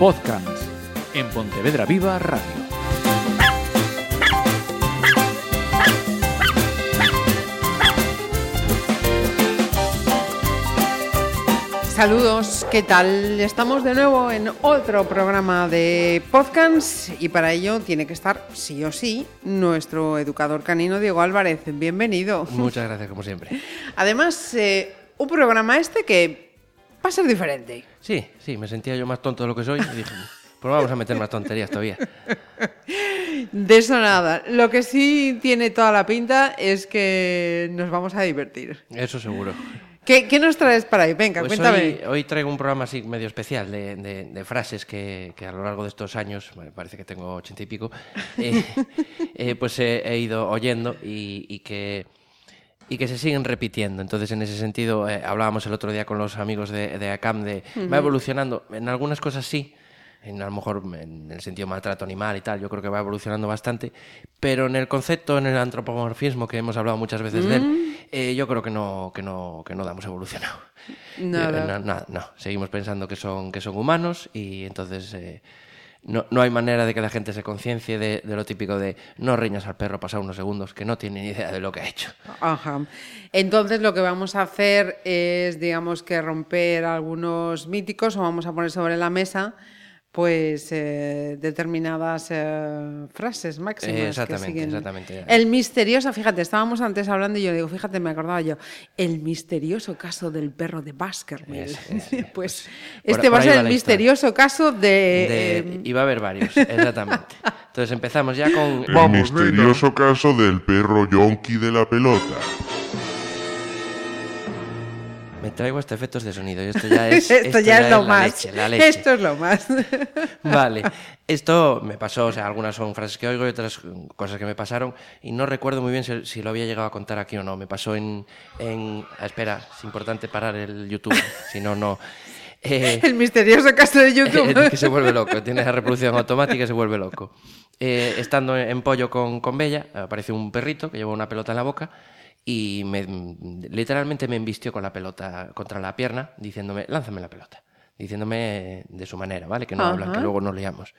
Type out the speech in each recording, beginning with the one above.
Podcast en Pontevedra Viva Radio. Saludos, ¿qué tal? Estamos de nuevo en otro programa de podcast y para ello tiene que estar, sí o sí, nuestro educador canino Diego Álvarez. Bienvenido. Muchas gracias, como siempre. Además, eh, un programa este que va a ser diferente. Sí, sí, me sentía yo más tonto de lo que soy y dije, pues vamos a meter más tonterías todavía. De eso nada. Lo que sí tiene toda la pinta es que nos vamos a divertir. Eso seguro. ¿Qué, qué nos traes para ahí? Venga, Pues cuéntame. hoy, hoy traigo un programa así medio especial de, de- de frases que, que a lo largo de estos años, me parece que tengo ochenta y pico, eh, eh, pues he, he ido oyendo y, y que, y que se siguen repitiendo. Entonces, en ese sentido, eh, hablábamos el otro día con los amigos de, de ACAM de va evolucionando. En algunas cosas sí, en, a lo mejor en el sentido maltrato animal y tal, yo creo que va evolucionando bastante, pero en el concepto, en el antropomorfismo, que hemos hablado muchas veces de él, eh, yo creo que no, que no, que no damos evolucionado. Nada. Eh, no, nada, no. Seguimos pensando que son, que son humanos y entonces eh, no, no hay manera de que la gente se conciencie de, de lo típico de no riñas al perro pasar unos segundos, que no tiene ni idea de lo que ha hecho. Ajá. Entonces lo que vamos a hacer es, digamos que romper algunos míticos o vamos a poner sobre la mesa pues eh, determinadas eh, frases máximas. Eh, que exactamente, siguen. exactamente. El misterioso, fíjate, estábamos antes hablando y yo digo, fíjate, me acordaba yo, el misterioso caso del perro de Baskerville. Ese, ese, pues pues, este por- va a ser el historia. misterioso caso de... De- eh, y va a haber varios, exactamente. Entonces empezamos ya con... El misterioso caso del perro yonki de la pelota. Me traigo hasta efectos de sonido y esto ya es... esto, ya es lo más. leche, la leche. Esto es lo más. Vale, esto me pasó, o sea, algunas son frases que oigo y otras cosas que me pasaron y no recuerdo muy bien si, si lo había llegado a contar aquí o no. Me pasó en... en ah, espera, es importante parar el YouTube, si no, no. Eh, el misterioso caso de YouTube. que se vuelve loco, tiene la reproducción automática y se vuelve loco. Eh, estando en pollo con, con Bella, apareció un perrito que llevaba una pelota en la boca y me, literalmente me embistió con la pelota contra la pierna, diciéndome, lánzame la pelota, diciéndome de su manera, ¿vale? Que no hablan, Ajá. que luego nos liamos.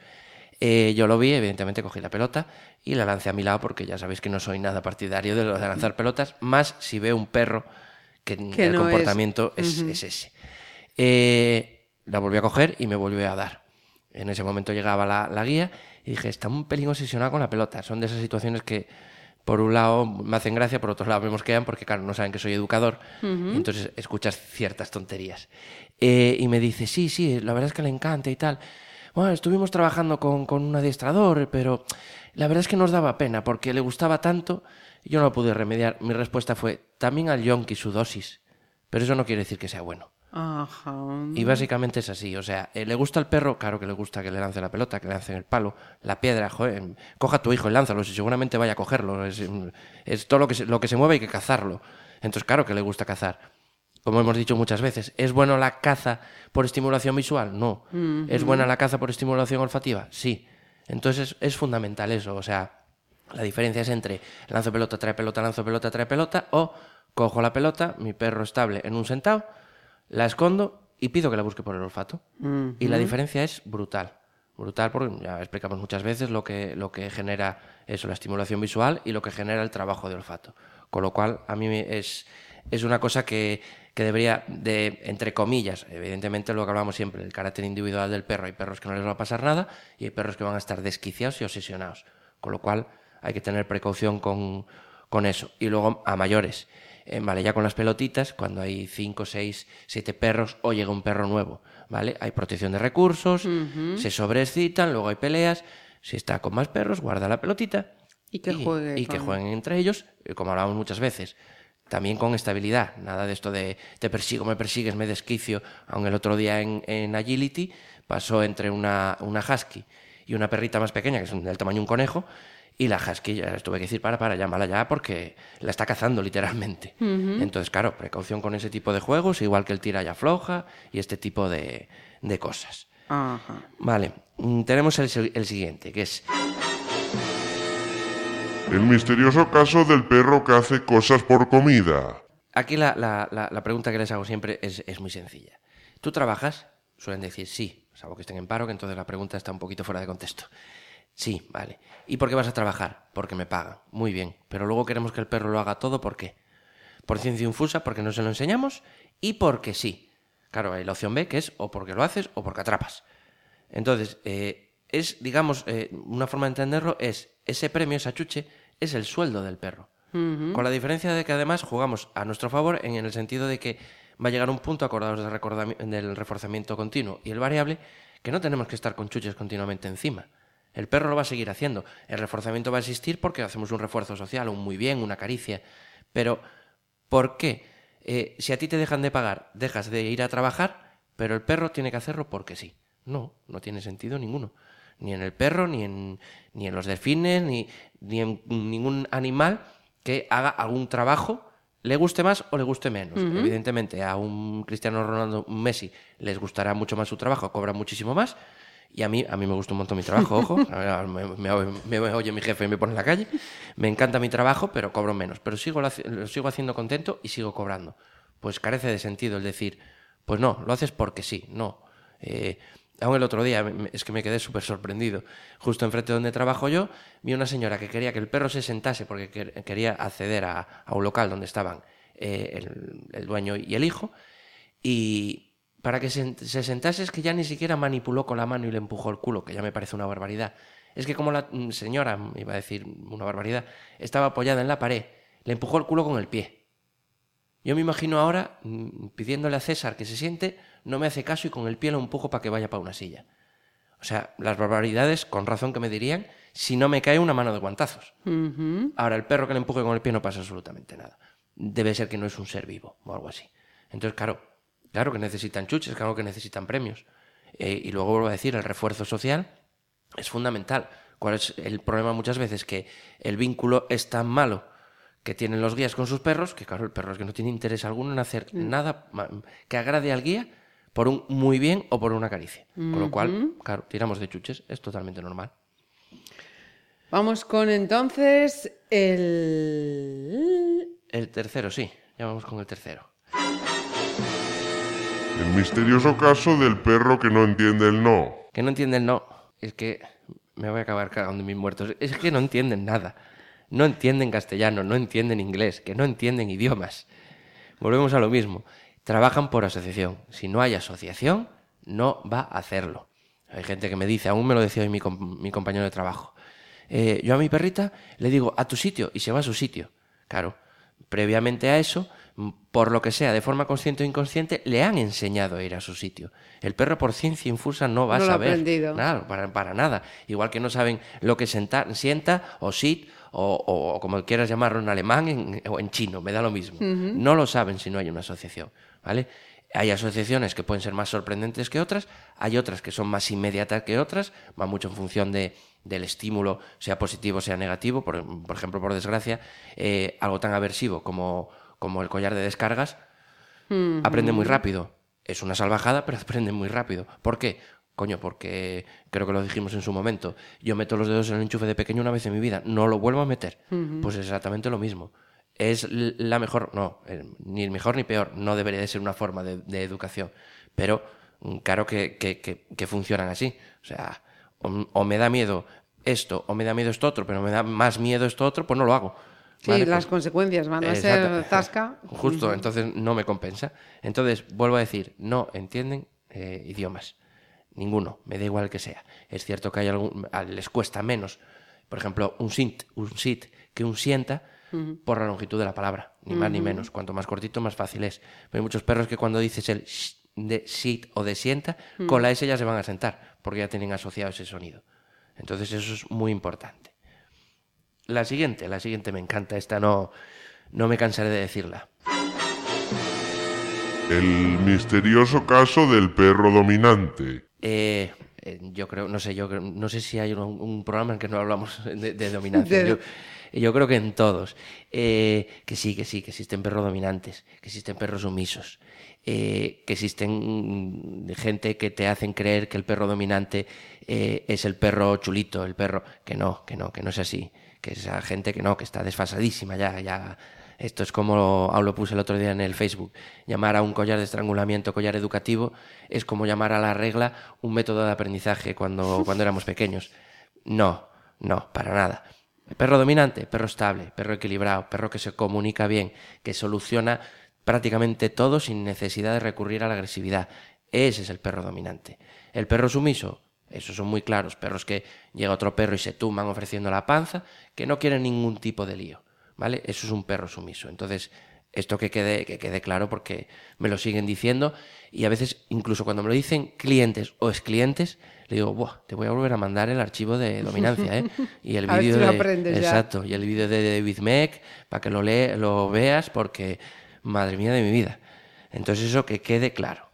Eh, yo lo vi, evidentemente cogí la pelota y la lancé a mi lado porque ya sabéis que no soy nada partidario de lanzar pelotas, más si veo un perro que, Que el no es. comportamiento es, es ese. Eh, la volví a coger y me volvió a dar. En ese momento llegaba la, la guía y dije, está un pelín obsesionado con la pelota. Son de esas situaciones que, por un lado, me hacen gracia, por otro lado, me mosquean porque, claro, no saben que soy educador. entonces escuchas ciertas tonterías. Eh, y me dice, sí, sí, la verdad es que le encanta y tal. Bueno, estuvimos trabajando con, con un adiestrador, pero la verdad es que nos daba pena porque le gustaba tanto y yo no lo pude remediar. Mi respuesta fue, también al yonki su dosis. Pero eso no quiere decir que sea bueno. Ajá. Y básicamente es así, o sea, eh, ¿le gusta al perro? Claro que le gusta que le lance la pelota, que le lancen el palo, la piedra, joder, coja a tu hijo y lánzalo, si seguramente vaya a cogerlo, es, es todo lo que, se, lo que se mueve hay que cazarlo. Entonces, claro que le gusta cazar. Como hemos dicho muchas veces, ¿es bueno la caza por estimulación visual? No. ¿Es buena la caza por estimulación olfativa? Sí. Entonces es fundamental eso, o sea, la diferencia es entre lanzo pelota, trae pelota, lanzo pelota, trae pelota, o cojo la pelota, mi perro estable en un sentado, la escondo y pido que la busque por el olfato. Y la diferencia es brutal. Brutal porque ya explicamos muchas veces lo que, lo que genera eso, la estimulación visual y lo que genera el trabajo de olfato. Con lo cual, a mí es, es una cosa que, que debería, de, entre comillas, evidentemente lo que hablamos siempre, el carácter individual del perro. Hay perros que no les va a pasar nada y hay perros que van a estar desquiciados y obsesionados. Con lo cual, hay que tener precaución con, con eso. Y luego, a mayores, eh, vale, ya con las pelotitas, cuando hay cinco, seis, siete perros o llega un perro nuevo, ¿vale? Hay protección de recursos, se sobreexcitan, luego hay peleas. Si está con más perros, guarda la pelotita Y que juegue y que jueguen entre ellos, eh, como hablamos muchas veces. También con estabilidad, nada de esto de te persigo, me persigues, me desquicio. Aun el otro día en, en Agility pasó entre una, una husky y una perrita más pequeña, que es del tamaño de un conejo, y la husky ya les tuve que decir, para, para, llámala ya, porque la está cazando literalmente. Entonces, claro, precaución con ese tipo de juegos, igual que el tira y afloja y este tipo de, de cosas. Vale, mm, tenemos el, el siguiente, que es El misterioso caso del perro que hace cosas por comida. Aquí la, la- la- la pregunta que les hago siempre es, es muy sencilla. ¿Tú trabajas? suelen decir sí, salvo que estén en paro, que entonces la pregunta está un poquito fuera de contexto. Sí, vale. ¿Y por qué vas a trabajar? Porque me pagan. Muy bien. Pero luego queremos que el perro lo haga todo, ¿por qué? Por ciencia infusa, porque no se lo enseñamos, y porque sí. Claro, hay la opción B, que es o porque lo haces o porque atrapas. Entonces, eh, es, digamos, eh, una forma de entenderlo es, ese premio, esa chuche, es el sueldo del perro. Con la diferencia de que además jugamos a nuestro favor en el sentido de que va a llegar un punto, acordados del, reforzamiento continuo y el variable, que no tenemos que estar con chuches continuamente encima. El perro lo va a seguir haciendo. El reforzamiento va a existir porque hacemos un refuerzo social, un muy bien, una caricia. Pero, ¿por qué? Eh, si a ti te dejan de pagar, dejas de ir a trabajar, pero el perro tiene que hacerlo porque sí. No, no tiene sentido ninguno. Ni en el perro, ni en, ni en los delfines, ni, ni en ningún animal que haga algún trabajo, le guste más o le guste menos. Evidentemente, a un Cristiano Ronaldo, un Messi, les gustará mucho más su trabajo, cobra muchísimo más. Y a mí, a mí me gusta un montón mi trabajo, ojo. Me, me- me oye mi jefe y me pone en la calle. Me encanta mi trabajo, pero cobro menos. Pero sigo, lo sigo haciendo contento y sigo cobrando. Pues carece de sentido el decir, pues no, lo haces porque sí, no. Eh, aún el otro día, es que me quedé súper sorprendido. Justo enfrente donde trabajo yo, vi una señora que quería que el perro se sentase porque quer- quería acceder a, a un local donde estaban eh, el, el dueño y el hijo. Y para que se, se sentase es que ya ni siquiera manipuló con la mano y le empujó el culo, que ya me parece una barbaridad. Es que como la mm, señora, iba a decir una barbaridad, estaba apoyada en la pared, le empujó el culo con el pie. Yo me imagino ahora mm, pidiéndole a César que se siente, no me hace caso y con el pie lo empujo para que vaya para una silla. O sea, las barbaridades, con razón que me dirían, si no me cae una mano de guantazos. Ahora, el perro que le empuje con el pie no pasa absolutamente nada. Debe ser que no es un ser vivo o algo así. Entonces, claro, claro que necesitan chuches, claro que necesitan premios. Eh, y luego vuelvo a decir, el refuerzo social es fundamental. ¿Cuál es el problema muchas veces? Que el vínculo es tan malo que tienen los guías con sus perros, que claro, el perro es que no tiene interés alguno en hacer nada ma- que agrade al guía por un muy bien o por una caricia. Con lo cual, claro, tiramos de chuches, es totalmente normal. Vamos con entonces el... El tercero, sí, ya vamos con el tercero. El misterioso caso del perro que no entiende el no. Que no entienden, no. Es que me voy a acabar cagando en mis muertos. Es que no entienden nada. No entienden castellano, no entienden inglés, que no entienden idiomas. Volvemos a lo mismo. Trabajan por asociación. Si no hay asociación, no va a hacerlo. Hay gente que me dice, aún me lo decía hoy mi, com- mi compañero de trabajo. eh, yo a mi perrita le digo a tu sitio y se va a su sitio. Claro, previamente a eso, por lo que sea, de forma consciente o inconsciente, le han enseñado a ir a su sitio. El perro por ciencia infusa no va No a lo ha saber. Claro, para, para nada. Igual que no saben lo que sentar, sienta o sit o, o- o como quieras llamarlo en alemán en- o en chino, me da lo mismo. No lo saben si no hay una asociación, ¿vale? Hay asociaciones que pueden ser más sorprendentes que otras, hay otras que son más inmediatas que otras, va mucho en función de, del estímulo, sea positivo sea negativo. Por, por ejemplo, por desgracia, eh, algo tan aversivo como, como el collar de descargas aprende muy rápido. Es una salvajada, pero aprende muy rápido. ¿Por qué? Coño, porque creo que lo dijimos en su momento. Yo meto los dedos en el enchufe de pequeño una vez en mi vida, no lo vuelvo a meter. Pues es exactamente lo mismo. Es la mejor, no, ni mejor ni peor, no debería de ser una forma de, de educación. Pero mm, claro que, que- que- que funcionan así. O sea, o, o me da miedo esto, o me da miedo esto otro, pero me da más miedo esto otro, pues no lo hago. Sí, ¿Vale? las Pues- consecuencias van a ser tasca. Justo, entonces no me compensa. Entonces, vuelvo a decir, no entienden eh, idiomas. Ninguno, me da igual que sea. Es cierto que hay algún, les cuesta menos, por ejemplo, un sit, un sit que un sienta por la longitud de la palabra, ni más ni menos. Cuanto más cortito, más fácil es. Pero hay muchos perros que cuando dices el sh de sit o de sienta, con la S ya se van a sentar, porque ya tienen asociado ese sonido. Entonces eso es muy importante. La siguiente, la siguiente me encanta, esta no, no me cansaré de decirla. El misterioso caso del perro dominante. Eh, eh, yo creo, no sé, yo creo- no sé si hay un, un programa en que no hablamos de, de dominancia. De- Yo, yo creo que en todos. Eh, que sí, que sí, que existen perros dominantes, que existen perros sumisos, eh, que existen mm, gente que te hacen creer que el perro dominante eh, es el perro chulito, el perro que no, que no, que no es así, que esa gente que no, que está desfasadísima ya, ya Esto es como lo puse el otro día en el Facebook. Llamar a un collar de estrangulamiento collar educativo es como llamar a la regla un método de aprendizaje cuando, cuando éramos pequeños. No, no, para nada. Perro dominante, perro estable, perro equilibrado, perro que se comunica bien, que soluciona prácticamente todo sin necesidad de recurrir a la agresividad. Ese es el perro dominante. El perro sumiso, esos son muy claros, perros que llega otro perro y se tuman ofreciendo la panza, que no quieren ningún tipo de lío, ¿vale? Eso es un perro sumiso. Entonces, esto que quede, que quede claro porque me lo siguen diciendo y a veces incluso cuando me lo dicen clientes o exclientes, le digo, Buah, te voy a volver a mandar el archivo de dominancia, ¿eh? Y el vídeo de exacto, y el vídeo de David Meck para que lo le, lo veas porque madre mía de mi vida. Entonces eso que quede claro.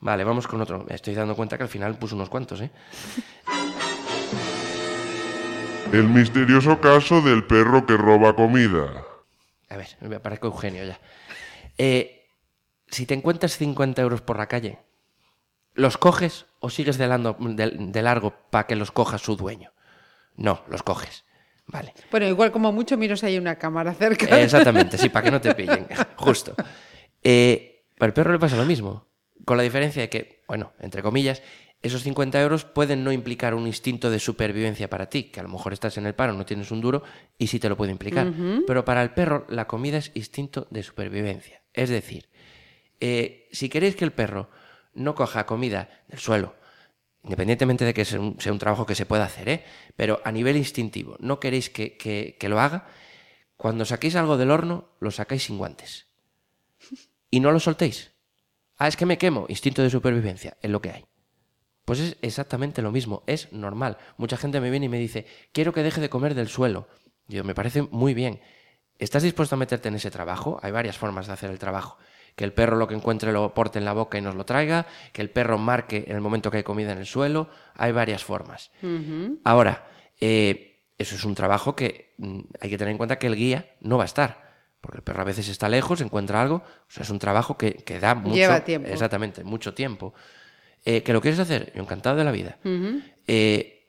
Vale, vamos con otro. Me estoy dando cuenta que al final puse unos cuantos, ¿eh? El misterioso caso del perro que roba comida. A ver, me parezco Eugenio ya. Eh, si te encuentras 50 euros por la calle, ¿los coges o sigues de, lando- de- de largo para que los coja su dueño? No, los coges. Vale. Bueno, igual como mucho miro si hay una cámara cerca. Eh, Exactamente, sí, para que no te pillen. Justo. Eh, al perro le pasa lo mismo. Con la diferencia de que, bueno, entre comillas, esos 50 euros pueden no implicar un instinto de supervivencia para ti, que a lo mejor estás en el paro, no tienes un duro y sí te lo puede implicar. Pero para el perro la comida es instinto de supervivencia. Es decir, eh, si queréis que el perro no coja comida del suelo, independientemente de que sea un, sea un trabajo que se pueda hacer, ¿eh? pero a nivel instintivo, no queréis que, que- que lo haga, cuando saquéis algo del horno, lo sacáis sin guantes. Y no lo soltéis. Ah, es que me quemo. Instinto de supervivencia, es lo que hay. Pues es exactamente lo mismo, es normal. Mucha gente me viene y me dice, quiero que deje de comer del suelo. Yo, me parece muy bien. ¿Estás dispuesto a meterte en ese trabajo? Hay varias formas de hacer el trabajo. Que el perro lo que encuentre lo porte en la boca y nos lo traiga, que el perro marque en el momento que hay comida en el suelo. Hay varias formas. Ahora, eh, eso es un trabajo que mm, hay que tener en cuenta que el guía no va a estar. Porque el perro a veces está lejos, encuentra algo. O sea, es un trabajo que, que da mucho. Lleva tiempo. Exactamente, mucho tiempo. Eh, ¿Que lo quieres hacer? Yo encantado de la vida. Eh,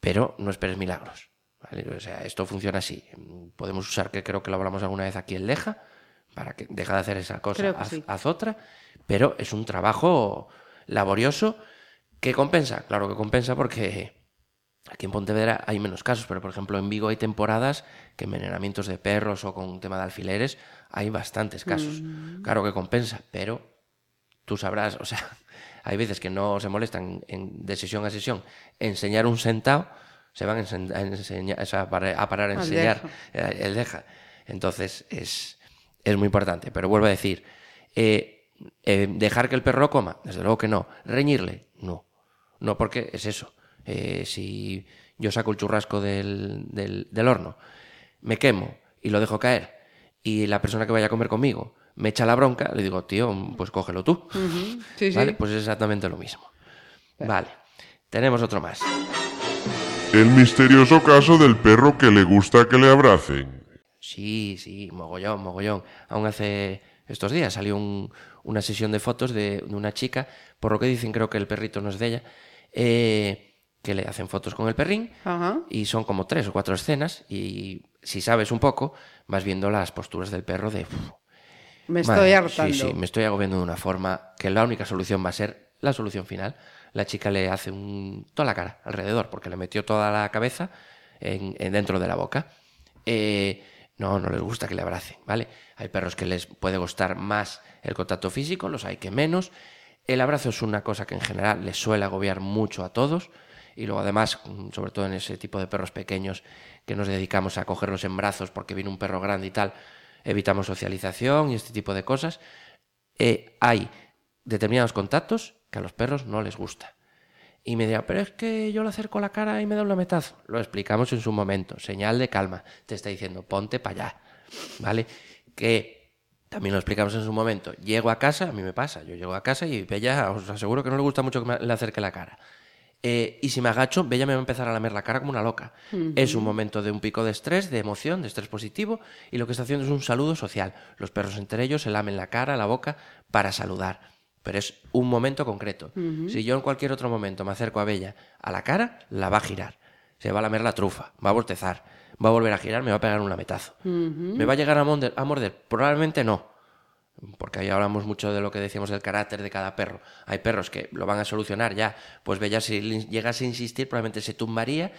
pero no esperes milagros. ¿vale? O sea, esto funciona así. Podemos usar, que creo que lo hablamos alguna vez aquí en Leja, para que deja de hacer esa cosa, haz, sí. haz otra, pero es un trabajo laborioso que compensa, claro que compensa porque aquí en Pontevedra hay menos casos, pero por ejemplo en Vigo hay temporadas que envenenamientos de perros o con tema de alfileres hay bastantes casos. Mm. Claro que compensa, pero tú sabrás, o sea, hay veces que no se molestan en, de sesión a sesión enseñar un sentado, se van a, enseñar, o sea, a parar a, enseñar eh, el deja. Entonces es, es muy importante, pero vuelvo a decir, eh, eh, dejar que el perro coma, desde luego que no, reñirle, no, no porque es eso. Eh, si yo saco el churrasco del, del, del horno, me quemo y lo dejo caer, y la persona que vaya a comer conmigo me echa la bronca, le digo, tío, pues cógelo tú. Sí, sí. ¿Vale? Pues es exactamente lo mismo. Vale. Tenemos otro más. El misterioso caso del perro que le gusta que le abracen. Sí, sí, mogollón, mogollón. Aún hace estos días salió un- una sesión de fotos de, de una chica, por lo que dicen creo que el perrito no es de ella, eh, que le hacen fotos con el perrín Ajá. y son como tres o cuatro escenas y si sabes un poco vas viendo las posturas del perro de... "Uf, Me Madre, estoy hartando. Sí, sí, me estoy agobiando de una forma que la única solución va a ser la solución final. La chica le hace un, toda la cara alrededor porque le metió toda la cabeza en, en dentro de la boca. Eh, no, no les gusta que le abracen, ¿vale? Hay perros que les puede gustar más el contacto físico, los hay que menos. El abrazo es una cosa que en general les suele agobiar mucho a todos. Y luego además, mm, sobre todo en ese tipo de perros pequeños que nos dedicamos a cogerlos en brazos porque viene un perro grande y tal, evitamos socialización y este tipo de cosas. Eh, hay determinados contactos que a los perros no les gusta. Y me dirá, pero es que yo le acerco la cara y me da un lametazo. Lo explicamos en su momento. Señal de calma. Te está diciendo, ponte para allá. ¿Vale? Que también lo explicamos en su momento. Llego a casa, a mí me pasa. Yo llego a casa y Bella, os aseguro que no le gusta mucho que me- le acerque la cara. Eh, y si me agacho, Bella me va a empezar a lamer la cara como una loca. Es un momento de un pico de estrés, de emoción, de estrés positivo, y lo que está haciendo es un saludo social. Los perros entre ellos se lamen la cara, la boca, para saludar. Pero es un momento concreto. Si yo en cualquier otro momento me acerco a Bella a la cara, la va a girar. Se va a lamer la trufa, va a bostezar, va a volver a girar, me va a pegar un lametazo. ¿Me va a llegar a morder? a morder? Probablemente no. Porque ahí hablamos mucho de lo que decíamos del carácter de cada perro. Hay perros que lo van a solucionar ya. Pues Bella, si le llegase a insistir, probablemente se tumbaría.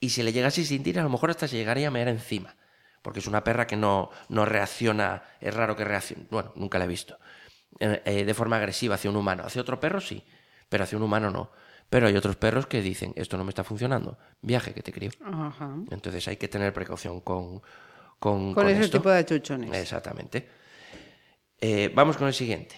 Y si le llegase a insistir, a lo mejor hasta se llegaría a mear encima. Porque es una perra que no, no reacciona. Es raro que reaccione. Bueno, nunca la he visto. eh, eh, de forma agresiva hacia un humano. Hacia otro perro sí, pero hacia un humano no. Pero hay otros perros que dicen, esto no me está funcionando, viaje que te crío. Ajá. Entonces hay que tener precaución con, con, Con ese esto. tipo de achuchones. Exactamente. Eh, vamos con el siguiente.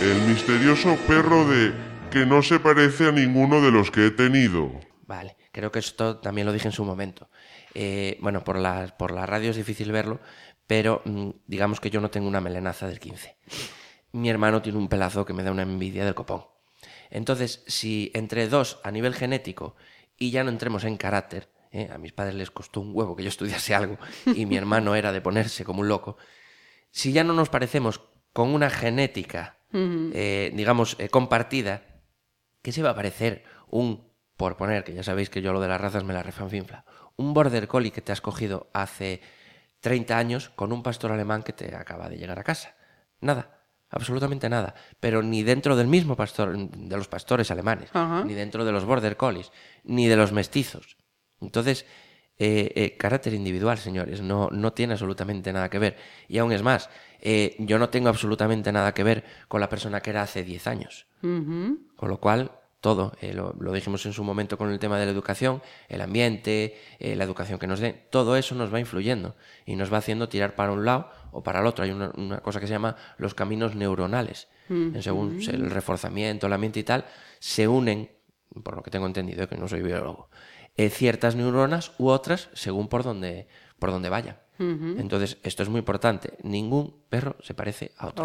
El misterioso perro de que no se parece a ninguno de los que he tenido. Vale, creo que esto también lo dije en su momento. Eh, bueno, por la, por la radio es difícil verlo, pero mm, digamos que yo no tengo una melenaza del 15. Mi hermano tiene un pelazo que me da una envidia del copón. Entonces, si entre dos a nivel genético y ya no entremos en carácter, ¿eh? a mis padres les costó un huevo que yo estudiase algo y mi hermano era de ponerse como un loco, si ya no nos parecemos con una genética, eh, digamos, eh, compartida, ¿qué se va a parecer un, por poner, que ya sabéis que yo lo de las razas me la refanfinfla, un border collie que te has cogido hace 30 años con un pastor alemán que te acaba de llegar a casa? Nada, absolutamente nada. Pero ni dentro del mismo pastor, de los pastores alemanes, ni dentro de los border collies, ni de los mestizos. Entonces, eh, eh, carácter individual, señores, no, no tiene absolutamente nada que ver. Y aún es más, eh, yo no tengo absolutamente nada que ver con la persona que era hace 10 años. Con lo cual, todo, eh, lo, lo dijimos en su momento con el tema de la educación, el ambiente, la educación que nos den, todo eso nos va influyendo y nos va haciendo tirar para un lado o para el otro. Hay una, una cosa que se llama los caminos neuronales. Según se- el reforzamiento, el ambiente y tal, se unen, por lo que tengo entendido, que no soy biólogo, eh, ciertas neuronas u otras según por donde, por donde vaya. Entonces, esto es muy importante. Ningún perro se parece a otro.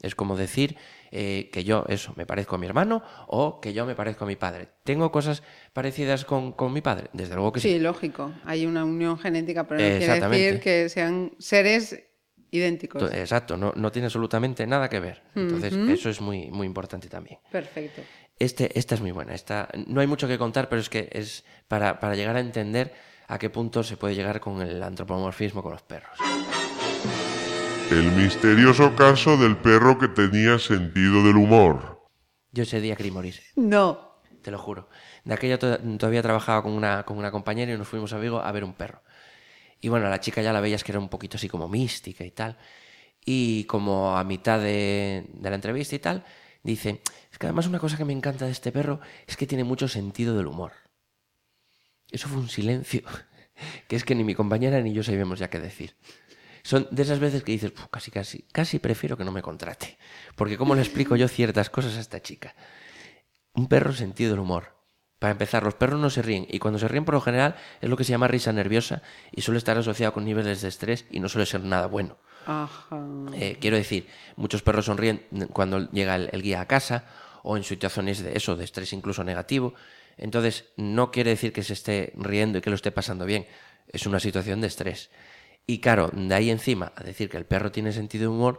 Es como decir eh, que yo, eso, me parezco a mi hermano o que yo me parezco a mi padre. ¿Tengo cosas parecidas con, con mi padre? Desde luego que sí. Sí, lógico. Hay una unión genética, pero no quiere decir que sean seres idénticos. To- Exacto, no, no tiene absolutamente nada que ver. Entonces, eso es muy, muy importante también. Perfecto. Este, esta es muy buena. Esta, no hay mucho que contar, pero es que es para, para llegar a entender a qué punto se puede llegar con el antropomorfismo con los perros. El misterioso caso del perro que tenía sentido del humor. Yo ese día quería morir. No. te lo juro. De aquello to- todavía trabajaba con una, con una compañera y nos fuimos a Vigo a ver un perro. Y bueno, la chica ya la veías que era un poquito así como mística y tal. Y como a mitad de, de la entrevista y tal, dice, es que además una cosa que me encanta de este perro es que tiene mucho sentido del humor. Eso fue un silencio, que es que ni mi compañera ni yo sabíamos ya qué decir. Son de esas veces que dices, "Puf, casi, casi, casi prefiero que no me contrate. Porque ¿cómo le explico yo ciertas cosas a esta chica? Un perro sentido del humor. Para empezar, los perros no se ríen y cuando se ríen por lo general es lo que se llama risa nerviosa y suele estar asociado con niveles de estrés y no suele ser nada bueno. Ajá. Eh, quiero decir, muchos perros sonríen cuando llega el, el guía a casa o en situaciones de eso, de estrés incluso negativo. Entonces, no quiere decir que se esté riendo y que lo esté pasando bien. Es una situación de estrés. Y claro, de ahí encima a decir que el perro tiene sentido de humor,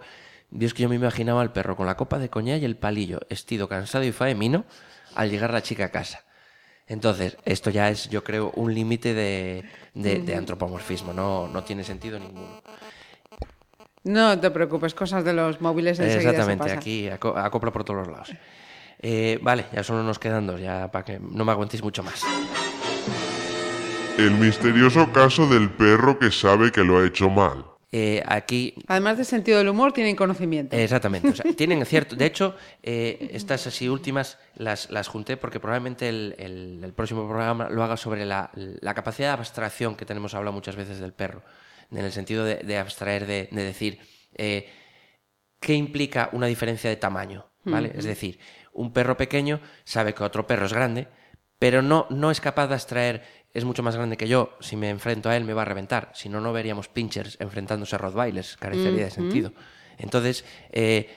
Dios que yo me imaginaba al perro con la copa de coñac y el palillo, estido, cansado y faemino, al llegar la chica a casa. Entonces, esto ya es, yo creo, un límite de, de- de antropomorfismo, no, no tiene sentido ninguno. No te preocupes, cosas de los móviles enseguida se Exactamente, pasa. aquí aco- acopla por todos los lados. Eh, vale, ya solo nos quedan dos, ya para que no me aguantéis mucho más. El misterioso caso del perro que sabe que lo ha hecho mal. Eh, aquí, Además de sentido del humor, tienen conocimiento. exactamente, o sea, tienen cierto. De hecho, eh, estas así últimas las, las junté porque probablemente el, el- el próximo programa lo haga sobre la, la capacidad de abstracción que tenemos hablado muchas veces del perro, en el sentido de, de abstraer, de, de decir. eh, ¿qué implica una diferencia de tamaño? ¿Vale? Es decir, un perro pequeño sabe que otro perro es grande, pero no, no es capaz de abstraer, es mucho más grande que yo, si me enfrento a él me va a reventar, si no, no veríamos pinchers enfrentándose a Rottweilers, carecería de sentido. Entonces, eh,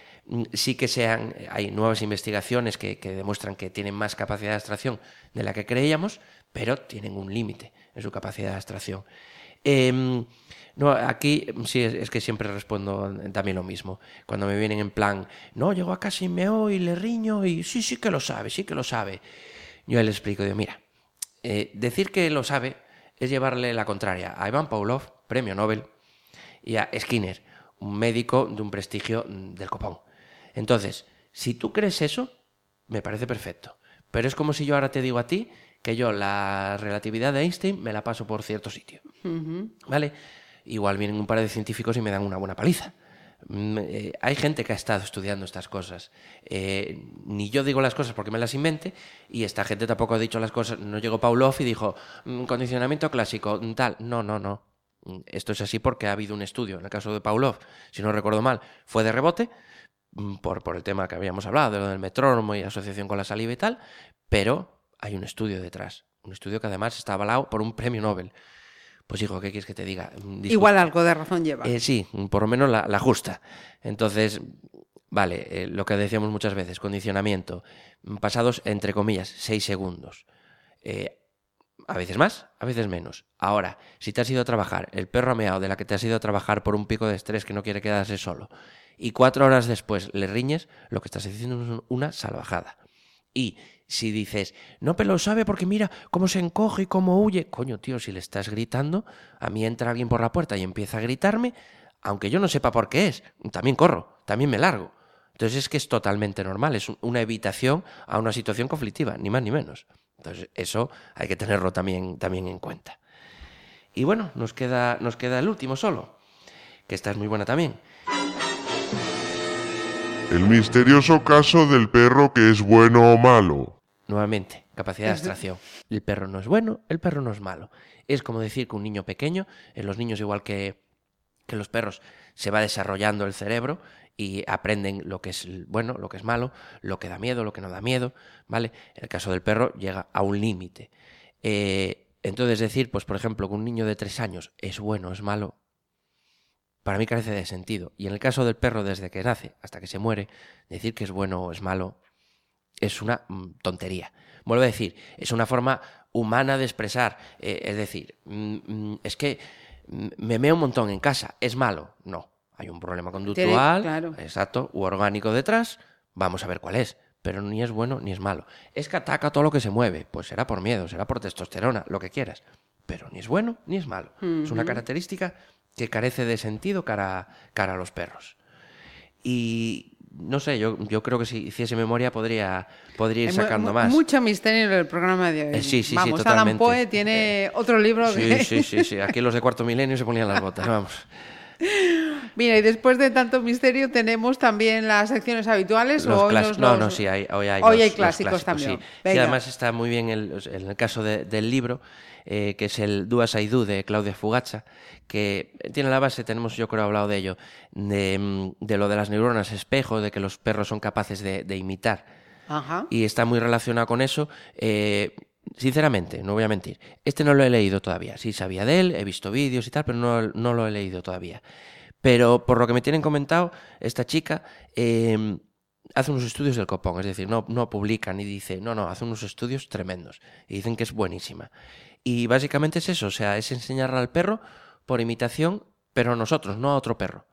sí que sean, hay nuevas investigaciones que, que demuestran que tienen más capacidad de abstracción de la que creíamos, pero tienen un límite en su capacidad de abstracción. Em, no, aquí sí es, que siempre respondo también lo mismo. Cuando me vienen en plan, no, llego a casa y meo y le riño y sí, sí que lo sabe, sí que lo sabe. Yo le explico, digo, mira, eh, decir que lo sabe es llevarle la contraria a Ivan Pavlov, premio Nobel, y a Skinner, un médico de un prestigio mm, del copón. Entonces, si tú crees eso, me parece perfecto. Pero es como si yo ahora te digo a ti que yo la relatividad de Einstein me la paso por cierto sitio. ¿Vale? Igual vienen un par de científicos y me dan una buena paliza. Mm, eh, hay gente que ha estado estudiando estas cosas. Eh, ni yo digo las cosas porque me las invente, y esta gente tampoco ha dicho las cosas. No llegó Pavlov y dijo, "Mm, condicionamiento clásico, mm, tal. No, no, no. Esto es así porque ha habido un estudio. En el caso de Pavlov, si no recuerdo mal, fue de rebote, por, por el tema que habíamos hablado, de lo del metrónomo y asociación con la saliva y tal, pero hay un estudio detrás. Un estudio que además está avalado por un premio Nobel. Pues hijo, ¿qué quieres que te diga? Igual algo de razón lleva. eh, sí, por lo menos la, la justa. Entonces, vale, eh, lo que decíamos muchas veces, condicionamiento, mm, pasados entre comillas, seis segundos. Eh, a veces más, a veces menos. Ahora, si te has ido a trabajar, el perro ha meado de la que te has ido a trabajar por un pico de estrés que no quiere quedarse solo, y cuatro horas después le riñes, lo que estás diciendo es una salvajada. Y si dices, no, pero lo sabe porque mira cómo se encoge y cómo huye. Coño, tío, si le estás gritando, a mí entra alguien por la puerta y empieza a gritarme, aunque yo no sepa por qué es, también corro, también me largo. Entonces es que es totalmente normal, es un- una evitación a una situación conflictiva, ni más ni menos. Entonces eso hay que tenerlo también, también en cuenta. Y bueno, nos queda, nos queda el último solo, que esta es muy buena también. El misterioso caso del perro que es bueno o malo. Nuevamente, capacidad de abstracción. El perro no es bueno, el perro no es malo. Es como decir que un niño pequeño, en los niños igual que, que los perros, se va desarrollando el cerebro y aprenden lo que es bueno, lo que es malo, lo que da miedo, lo que no da miedo, ¿vale? En el caso del perro llega a un límite. Eh, entonces decir, pues por ejemplo, que un niño de tres años es bueno, es malo, para mí carece de sentido. Y en el caso del perro, desde que nace hasta que se muere, decir que es bueno o es malo es una mm, tontería. Vuelvo a decir, es una forma humana de expresar. eh, es decir, mm, mm, es que me meo un montón en casa, ¿es malo? No. Hay un problema conductual, claro. exacto, u orgánico detrás, vamos a ver cuál es. Pero ni es bueno ni es malo. Es que ataca todo lo que se mueve. Pues será por miedo, será por testosterona, lo que quieras. Pero ni es bueno ni es malo. Es una característica que carece de sentido cara, cara a los perros. Y no sé, yo, yo creo que si hiciese memoria podría, podría ir sacando más. Mucho misterio en el programa de hoy. Eh, sí, sí, sí, Vamos, Alan totalmente. Poe tiene otro libro que... Sí, sí, sí, sí. Aquí los de cuarto milenio se ponían las botas, vamos. Mira, y después de tanto misterio tenemos también las secciones habituales Los o hoy nos No, los- no, sí, hay, hoy hay, Hoy los- hay clásicos también. Sí. Además está muy bien el, en el caso de- del libro, eh, que es el Do As I Do de Claudia Fugacha, que tiene la base, tenemos yo creo hablado de ello, de, mm, de lo de las neuronas espejo, de que los perros son capaces de, de imitar. Ajá. y está muy relacionado con eso. Eh, sinceramente, no voy a mentir, este no lo he leído todavía. Sí sabía de él, he visto vídeos y tal, pero no, no lo he leído todavía. Pero por lo que me tienen comentado, esta chica eh, hace unos estudios del copón, es decir, no, no publica ni dice, no, no, hace unos estudios tremendos y dicen que es buenísima. Y básicamente es eso, o sea, es enseñarle al perro por imitación, pero a nosotros, no a otro perro.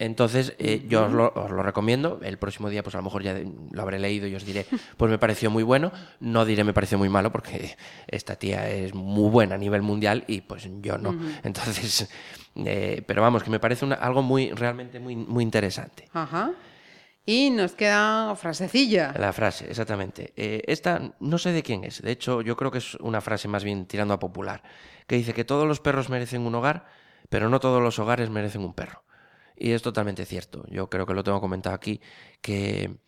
Entonces, eh, yo os lo, os lo recomiendo. El próximo día, pues a lo mejor ya lo habré leído y os diré, pues me pareció muy bueno. No diré me pareció muy malo, porque esta tía es muy buena a nivel mundial y pues yo no. Entonces, eh, pero vamos, que me parece una- algo muy, realmente muy, muy interesante. Ajá. Y nos queda frasecilla. La frase, exactamente. Eh, esta no sé de quién es. De hecho, yo creo que es una frase más bien tirando a popular, que dice que todos los perros merecen un hogar, pero no todos los hogares merecen un perro. Y es totalmente cierto. Yo creo que lo tengo comentado aquí, que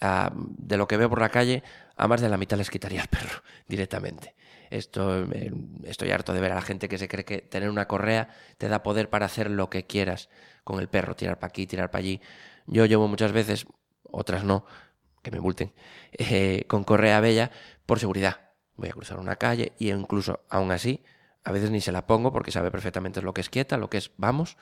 ah, de lo que veo por la calle, a más de la mitad les quitaría el perro directamente. Esto, eh, estoy harto de ver a la gente que se cree que tener una correa te da poder para hacer lo que quieras con el perro, tirar para aquí, tirar para allí. Yo llevo muchas veces, otras no, que me multen, eh, con correa bella por seguridad. Voy a cruzar una calle y incluso aún así, a veces ni se la pongo porque sabe perfectamente lo que es quieta, lo que es vamos.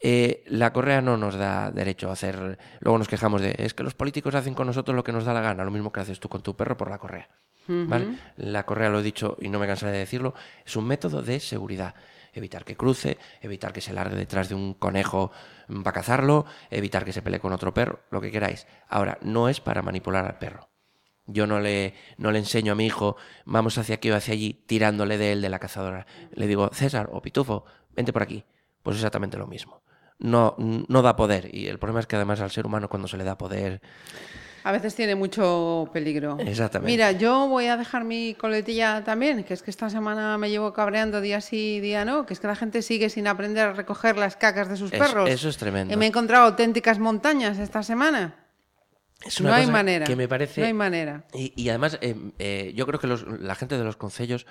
Eh, la correa no nos da derecho a hacer. Luego nos quejamos de es que los políticos hacen con nosotros lo que nos da la gana, lo mismo que haces tú con tu perro por la correa. ¿vale? La correa, lo he dicho y no me cansaré de decirlo, es un método de seguridad. Evitar que cruce, evitar que se largue detrás de un conejo para cazarlo, evitar que se pelee con otro perro, lo que queráis. Ahora, no es para manipular al perro. Yo no le, no le enseño a mi hijo, vamos hacia aquí o hacia allí, tirándole de él de la cazadora. Le digo, César o Pitufo, vente por aquí. Pues exactamente lo mismo. No, no da poder. Y el problema es que además al ser humano cuando se le da poder... A veces tiene mucho peligro. Exactamente. Mira, yo voy a dejar mi coletilla también, que es que esta semana me llevo cabreando día sí, día no, que es que la gente sigue sin aprender a recoger las cacas de sus Es- perros. eso es tremendo. Y me he encontrado auténticas montañas esta semana. Es no hay manera. Que me parece... No hay manera. Y, y además, eh, eh, yo creo que los- la gente de los concellos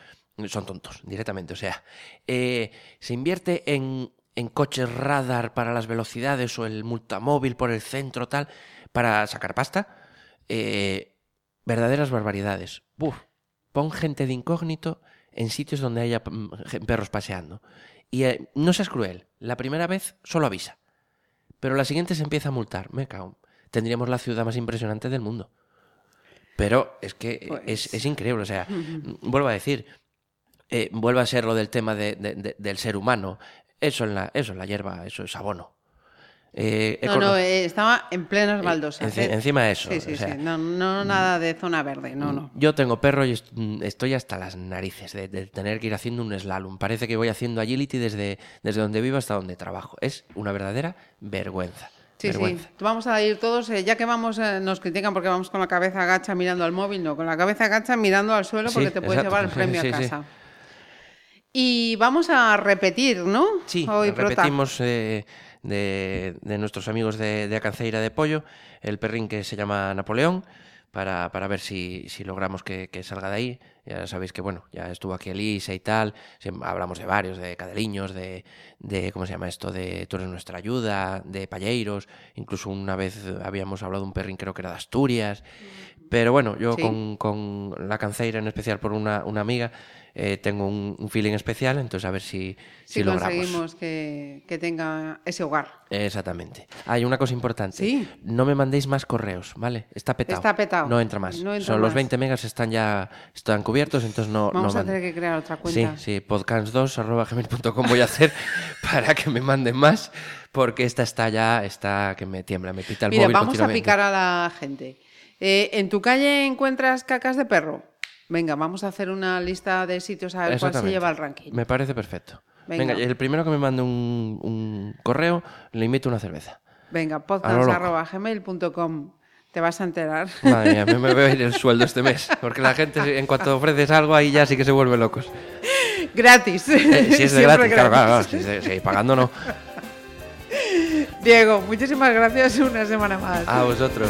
son tontos, directamente. O sea, eh, se invierte en, en coches radar para las velocidades o el multamóvil por el centro, tal, para sacar pasta. Eh, verdaderas barbaridades. Buf, pon gente de incógnito en sitios donde haya mm, perros paseando. Y eh, no seas cruel. La primera vez solo avisa. Pero la siguiente se empieza a multar. Me cago. Tendríamos la ciudad más impresionante del mundo. Pero es que Pues- es, es increíble. O sea, vuelvo a decir, eh, vuelve a ser lo del tema de- de- de- del ser humano. Eso en la, eso en la hierba, eso es abono. Eh, No, no, eh, estaba en plenas baldosas. ¿eh? encima de eso, Sí, sí, o sea, sí. No, no, nada de zona verde, no, no. Yo tengo perro y mm, estoy hasta las narices de, de tener que ir haciendo un slalom. Parece que voy haciendo agility desde, desde donde vivo hasta donde trabajo. Es una verdadera vergüenza. Sí, vergüenza. sí. Vamos a ir todos, ya que vamos, eh, nos critican porque vamos con la cabeza agacha mirando al móvil, no, con la cabeza agacha mirando al suelo porque Sí, te puedes exacto. llevar el premio Sí, a sí. casa. Y vamos a repetir, ¿no? Sí, Hoy, repetimos eh, de, de nuestros amigos de, de Acanceira de Pollo, el perrín que se llama Napoleón, para, para ver si, si logramos que, que salga de ahí. Ya sabéis que, bueno, ya estuvo aquí Elisa y tal, hablamos de varios, de cadeliños, de, de, ¿cómo se llama esto?, de Tú eres nuestra ayuda, de Palleiros, incluso una vez habíamos hablado de un perrín, creo que era de Asturias. Pero bueno, yo Sí. con, con la Canceira en especial por una, una amiga, eh, tengo un, un feeling especial, entonces a ver si, si, Si logramos. conseguimos que, que tenga ese hogar. Exactamente. Hay una cosa importante. Sí. No me mandéis más correos, ¿vale? Está petado. Está petado. No entra más. No entra Son los más. 20 megas están ya están cubiertos, entonces no Vamos no a tener que crear otra Sí, cuenta. sí, podcast2@gmail.com voy a hacer para que me manden más porque esta está ya está que me tiembla, me pita el Mira, móvil vamos a picar a la gente. Eh, ¿En tu calle encuentras cacas de perro? Venga, vamos a hacer una lista de sitios a ver cuál se lleva el ranking. Me parece perfecto. Venga. Venga, el primero que me mande un, un correo le invito a una cerveza. Venga, A lo podcast loco. arroba gmail.com. Te vas a enterar. Madre mía, me, a ir el sueldo este mes. Porque la gente, en cuanto ofreces algo, ahí ya sí que se vuelve locos. gratis. Eh, si es de Siempre gratis, claro, gratis. Si, si pagando no. Diego, muchísimas gracias una semana más. A vosotros.